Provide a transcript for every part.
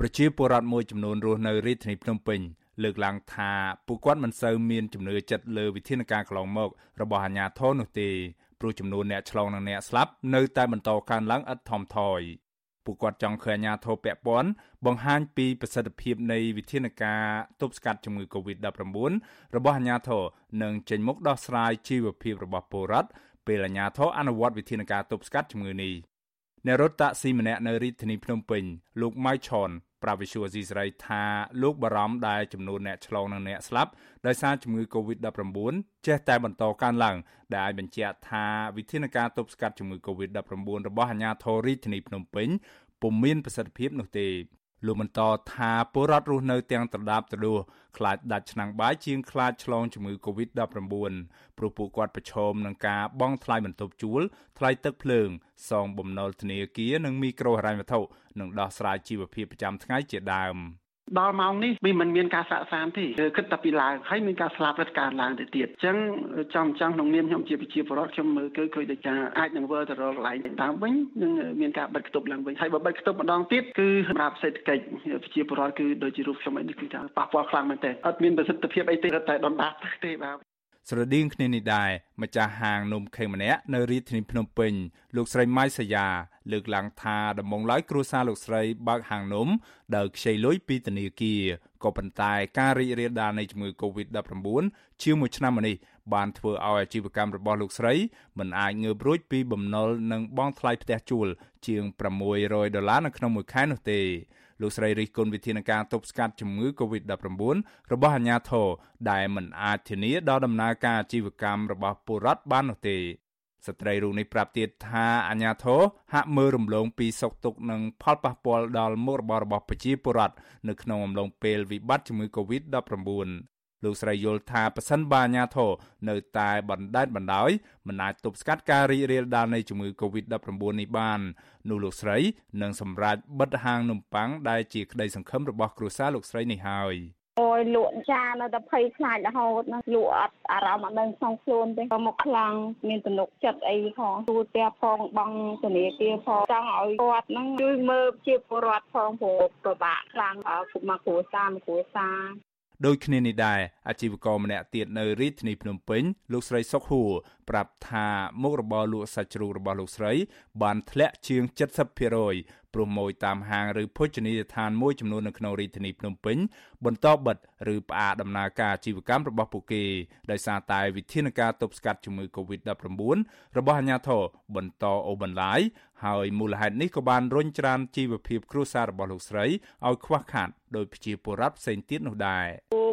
ប្រជាពលរដ្ឋមួយចំនួនរស់នៅរាជធានីភ្នំពេញលើកឡើងថាពួកគាត់មិនសូវមានជំនឿចិត្តលើវិធានការកន្លងមករបស់អាជ្ញាធរនោះទេព្រោះចំនួនអ្នកឆ្លងនិងអ្នកស្លាប់នៅតែបន្តកើនឡើងឥតថមថយពួកគាត់ចង់ឃើញអាជ្ញាធរពាក់ព័ន្ធបង្ហាញពីប្រសិទ្ធភាពនៃវិធានការទប់ស្កាត់ជំងឺ Covid-19 របស់អាជ្ញាធរនិងចេញមុខដោះស្រាយជីវភាពរបស់ពលរដ្ឋពេលអាជ្ញាធរអនុវត្តវិធានការទប់ស្កាត់ជំងឺនេះអ្នករត់តាក់ស៊ីម្នាក់នៅរាជធានីភ្នំពេញលោកម៉ៅឆន ប្រាវិសុវស៊ីស្រីថាលោកបារម្ភដែលចំនួនអ្នកឆ្លងនិងអ្នកស្លាប់ដោយសារជំងឺ Covid-19 ចេះតែបន្តកើនឡើងដែលអាចបញ្ជាក់ថាវិធានការទប់ស្កាត់ជំងឺ Covid-19 របស់អាជ្ញាធររាជធានីភ្នំពេញពុំមានប្រសិទ្ធភាពនោះទេ លោកបន្តថាពលរដ្ឋរស់នៅទាំងត្រដាបត្រដួសខ្លាចដាច់ឆ្នាំងបាយជាងខ្លាចឆ្លងជំងឺ Covid-19 ព្រោះពួកគាត់ប្រឈមនឹងការបង់ថ្លៃបន្ទប់ជួលថ្លៃទឹកភ្លើងសងបំណុលធនាគារនិងមីក្រូហិរញ្ញវត្ថុនិងដោះស្រាយជីវភាពប្រចាំថ្ងៃជាដើម។ ដល់ម៉ោងនេះវាមិនមានការសាកសានទេគិតតែពីឡើងហើយមានការស្លាប់រត់ការឡើងទៅទៀតអញ្ចឹងចំចង់ក្នុងនាមខ្ញុំជាប្រជាពលរដ្ឋខ្ញុំមើលគឺឃើញដូចថាអាចនឹងវិលទៅរកកន្លែងតាមវិញនឹងមានការបិទគប់ឡើងវិញហើយបើបិទគប់ម្ដងទៀតគឺសម្រាប់សេដ្ឋកិច្ចប្រជាពលរដ្ឋគឺដូចជារូបខ្ញុំអីនេះគឺថាប៉ះពាល់ខ្លាំងមែនទែនអត់មានប្រសិទ្ធភាពអីទេតែដុនដាបទេបាទ ស្រដៀងគ្នានេះដែរម្ចាស់ហាងនំខេងម្នាក់នៅរាជធានីភ្នំពេញលោកស្រីម៉ៃសាយាលើកឡើងថាដំបងឡើយគ្រួសារលោកស្រីបើកហាងនំដោយខ្ចីលុយពីធនាគារក៏ប៉ុន្តែការរីករាលដាលនៃជំងឺ Covid-19 ជាមួយឆ្នាំនេះបានធ្វើឲ្យអាជីវកម្មរបស់លោកស្រីមិនអាចងើបរួចពីបំណុលនិងបង់ថ្លៃផ្ទះជួលជាង600ដុល្លារនៅក្នុងមួយខែនោះទេ លោកស្រីរិះគន់វិធានការទប់ស្កាត់ជំងឺ Covid-19 របស់អាជ្ញាធរដែលមិនអាចធានាដល់ដំណើរការអាជីវកម្មរបស់ពលរដ្ឋបាននោះទេស្ត្រីរូបនេះប្រាប់ទៀតថាអាញាធរហាក់មើលរំលងពីសុខទុក្ខនិងផលប៉ះពាល់ដល់មុខរបររបស់ប្រជាពលរដ្ឋនៅក្នុងអំឡុងពេលវិបត្តិជំងឺ Covid-19 លោកស្រីយល់ថាប៉ះសិនបាអាញាធរនៅតែបណ្ដេតបណ្ដោយមិនអាចទប់ស្កាត់ការរីករាលដាលនៃជំងឺ Covid-19 នេះបាននោះលោកស្រីនឹងសម្រេចបិទហាងនំប៉័ងដែលជាក្តីសង្ឃឹមរបស់គ្រួសារលោកស្រីនេះហើយអូយលក់ចានៅតែភ័យខ្លាចរហូតណាលក់អត់អារម្មណ៍អត់ដឹងក្នុងខ្លួនទេក៏មកខ្លាំងមានទំនុកចិត្តអីផងទូផ្ទះផងបងធនាគារផងចង់ឲ្យគាត់ហ្នឹងជួយមើលជាពលរដ្ឋផងព្រោះពិបាកខ្លាំងគុំមកគ្រួសារមកគ្រួសារ ដូចគ្នានេះដែរអាជីវករម្នាក់ទៀតនៅរាជធានីភ្នំពេញលោកស្រីសុកហួរប្រាប់ថាមុខរបរលក់សាច់ជ្រូករបស់លោកស្រីបានធ្លាក់ជាង70%ព្រោះម៉ួយតាមហាងឬភោជនីយដ្ឋានមួយចំនួននៅក្នុងរាជធានីភ្នំពេញបន្តបិទឬផ្អាកដំណើរការអាជីវកម្មរបស់ពួកគេដោយសារតែវិធានការទប់ស្កាត់ជំងឺ Covid-19 របស់អាជ្ញាធរបន្តអូសបន្លាយហើយមូលហេតុនេះក៏បានរុញច្រានជីវភាពគ្រួសាររបស់លោកស្រីឲ្យខ្វះខាតដោយប្រជាពលរដ្ឋផ្សេងទៀតនោះដែរ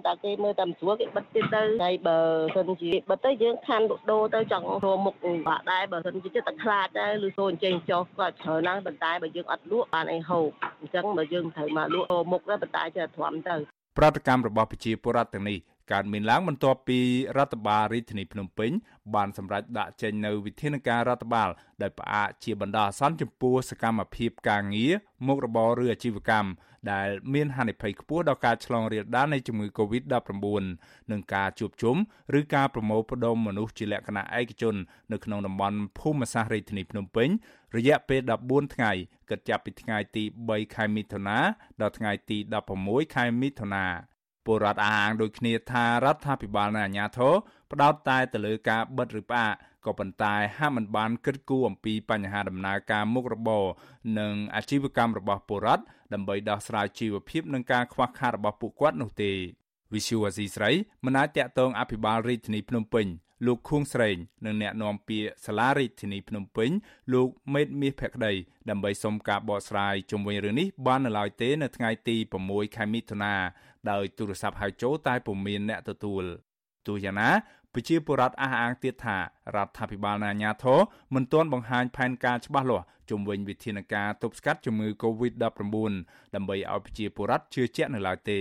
តែគេមើលតែមិនស្រួលគេបិទទៀតទៅហើយបើសិនជាបិទទៅយើងខានលក់ដូរទៅចង់រមុខបាក់ដែរបើសិនជាចិត្តតែខ្លាចដែរឬសូនចេញចុះគាត់ច្រើនណាស់ប៉ុន្តែបើយើងអត់លក់បានអីហូបអញ្ចឹងបើយើងត្រូវមកលក់មុខដែរប៉ុន្តែចេះទ្រាំទៅប្រតិកម្មរបស់ប្រជាពលរដ្ឋទាំងនេះកើតមានឡើងបន្ទាប់ពីរដ្ឋបាលរាជធានីភ្នំពេញបានសម្រេចដាក់ចេញនូវវិធានការរដ្ឋបាលដែលផ្អាកជាបណ្ដោះអាសន្នចំពោះសកម្មភាពការងារមុខរបរឬអាជីវកម្មដែលមានហានិភ័យខ្ពស់ដល់ការឆ្លងរាលដាលនៃជំងឺ Covid-19 និងការជួបជុំឬការប្រមូលផ្ដុំមនុស្សជាលក្ខណៈឯកជននៅក្នុងតំបន់ភូមិសាស្ត្ររាជធានីភ្នំពេញ រយៈពេល14ថ្ងៃគិតចាប់ពីថ្ងៃទី3ខែមិថុនាដល់ថ្ងៃទី16ខែមិថុនាពលរដ្ឋអះអាងដូចគ្នាថារដ្ឋាភិបាលនិងអាជ្ញាធរផ្ដោតតែទៅលើការបិទឬផ្អាកក៏ប៉ុន្តែហាក់មិនបានគិតគូរអំពីបញ្ហាដំណើរការមុខរបរនិងអាជីវកម្មរបស់ពលរដ្ឋដើម្បីដោះស្រាយជីវភាពនិងការខ្វះខាតរបស់ពួកគាត់នោះទេវិសុវអាស៊ីស្រីមិនអាចតាក់ទងអភិបាលរាជធានីភ្នំពេញ លោកខួងស្រេងនិងអ្នកនាំពាក្យសាលារាជធានីភ្នំពេញលោកមេតមាសភក្តីដើម្បីសុំការបកស្រាយជុំវិញរឿងនេះបាននៅឡើយទេនៅថ្ងៃទី6ខែមិថុនាដោយទូរស័ព្ទហៅចូលតែពុំមានអ្នកទទួលទោះយ៉ាងណាប្រជាពលរដ្ឋអះអាងទៀតថារដ្ឋាភិបាលនិងអាជ្ញាធរមិនទាន់បង្ហាញផែនការច្បាស់លាស់ជំវិញវិធានការទប់ស្កាត់ជំងឺ Covid-19 ដើម្បីឲ្យប្រជាពលរដ្ឋជឿជាក់នៅឡើយទេ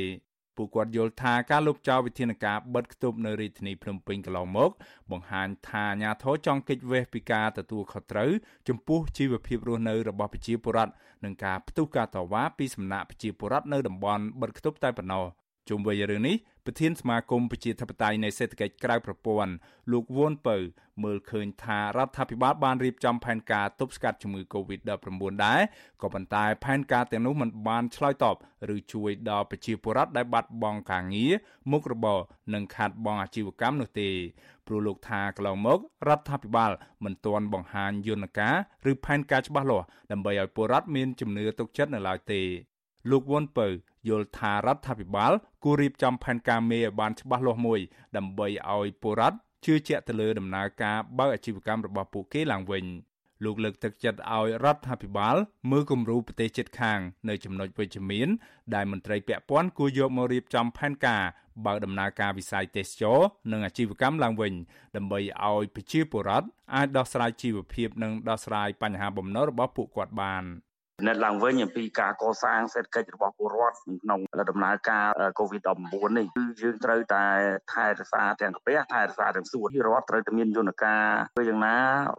ពួកគាត់យល់ថាការលុបចោលវិធានការបិទគប់នៅរាជធានីភ្នំពេញកន្លងមក បង្ហាញថាអាញាធរចង់គេចវេះពីការទទួលខុសត្រូវចំពោះជីវភាពរស់នៅរបស់ប្រជាពលរដ្ឋនិងការផ្ទុះការតវ៉ាពីសំណាក់ប្រជាពលរដ្ឋនៅតំបន់បិទគប់តែប៉ុណ្ណោះ ជុំវិញរឿងនេះប្រធានសមាគមប្រជាធិបតេយ្យនៃសេដ្ឋកិច្ចក្រៅប្រព័ន្ធលោកវ៉ុនពៅមើលឃើញថារដ្ឋាភិបាលបានរៀបចំផែនការទប់ស្កាត់ជំងឺ Covid-19 ដែរក៏ប៉ុន្តែផែនការទាំងនោះមិនបានឆ្លើយតបឬជួយដល់ប្រជាពលរដ្ឋដែលបាត់បង់ការងារមុខរបរនិងខាតបង់អាជីវកម្មនោះទេព្រោះលោកថាកន្លងមករដ្ឋាភិបាលមិនទាន់បង្ហាញយន្តការឬផែនការច្បាស់លាស់ដើម្បីឲ្យពលរដ្ឋមានជំនឿទុកចិត្តនៅឡើយទេ លោកវ៉ុនពៅយល់ថារដ្ឋាភិបាលគួររៀបចំផែនការមេឲ្យបានច្បាស់លាស់មួយ ដើម្បីឲ្យពលរដ្ឋជឿជាក់ទៅលើដំណើរការបើកអាជីវកម្មរបស់ពួកគេឡើងវិញលោកលើកទឹកចិត្តឲ្យរដ្ឋាភិបាលមើលគំរូប្រទេសជិតខាង នៅចំណុចវិជ្ជមាន ដែលមន្ត្រីពាក់ព័ន្ធគួរយកមករៀបចំផែនការបើកដំណើរការវិស័យទេសចរនិងអាជីវកម្មឡើងវិញ ដើម្បីឲ្យប្រជាពលរដ្ឋអាចដោះស្រាយជីវភាពនិងដោះស្រាយបញ្ហាបំណុលរបស់ពួកគាត់បាន។ ណិតឡើងវិញអំពីការកសាងសេដ្ឋកិច្ចរបស់ពលរដ្ឋក្នុងដំណើរការ COVID-19 នេះគឺយើងត្រូវតែថែរក្សាទាំងកាពះថែរក្សាទាំងសួនរដ្ឋត្រូវតែមានយន្តការធ្វើយ៉ាងណា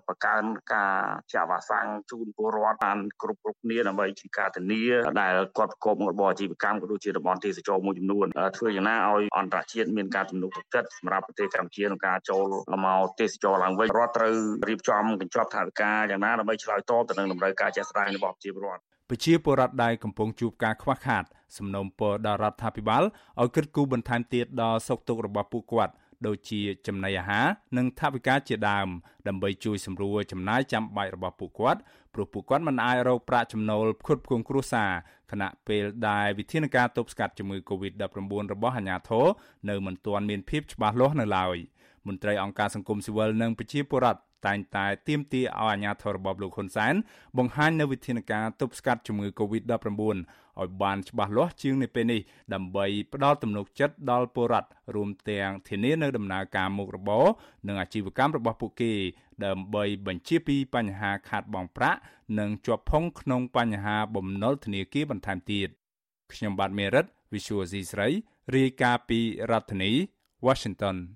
បង្កើនការចាក់វ៉ាក់សាំងជូនពលរដ្ឋបានគ្រប់គ្រប់គ្នាដើម្បីជាការធានាដែលគាត់ប្រកបមុខរបរអាជីវកម្មក៏ដូចជាតំបន់ទេសចរមួយចំនួនធ្វើយ៉ាងណាឲ្យអន្តរជាតិមានការទំនុកទឹកចិត្តសម្រាប់ប្រទេសកម្ពុជាក្នុងការចូលមកទេសចរឡើងវិញរដ្ឋត្រូវរៀបចំកញ្ចប់ថវិកាយ៉ាងណាដើម្បីឆ្លើយតបទៅនឹងតម្រូវការជាក់ស្ដែងរបស់ប្រជាពលរដ្ឋ ប្រជាពលរដ្ឋដែលកំពុងជួបការខ្វះខាតសំណូមពរដល់រដ្ឋាភិបាលឲ្យគិតគូរបន្ថែមទៀតដល់សុខទុក្ខរបស់ពួកគាត់ដូចជាចំណីអាហារនិងថវិកាជាដើមដើម្បីជួយសម្រួលចំណាយចាំបាច់របស់ពួកគាត់ព្រោះពួកគាត់មិនអាចរកប្រាក់ចំណូលផ្គត់ផ្គង់គ្រួសារខណៈពេលដែលវិធានការទប់ស្កាត់ជំងឺ Covid-19 របស់អាជ្ញាធរនៅមិនទាន់មានភាពច្បាស់លាស់នៅឡើយមន្ត្រីអង្គការសង្គមស៊ីវិលនិងប្រជាពលរដ្ឋ តែងតែទាមទារឲ្យអាជ្ញាធររបបលោកហ៊ុនសែនបង្ហាញនូវវិធានការទប់ស្កាត់ជំងឺ Covid-19 ឲ្យបានច្បាស់លាស់ជាងនៅពេលនេះដើម្បីផ្ដល់ទំនុកចិត្តដល់ពលរដ្ឋរួមទាំងធានានៅដំណើរការមុខរបរនិងអាជីវកម្មរបស់ពួកគេដើម្បីបញ្ជាពីបញ្ហាខាតបង់ប្រាក់និងជាប់ផុងក្នុងបញ្ហាបំណុលធនាគារបន្ថែមទៀតខ្ញុំបាទមេរិត Visual C ស្រីរាយការណ៍ពីរដ្ឋធានី Washington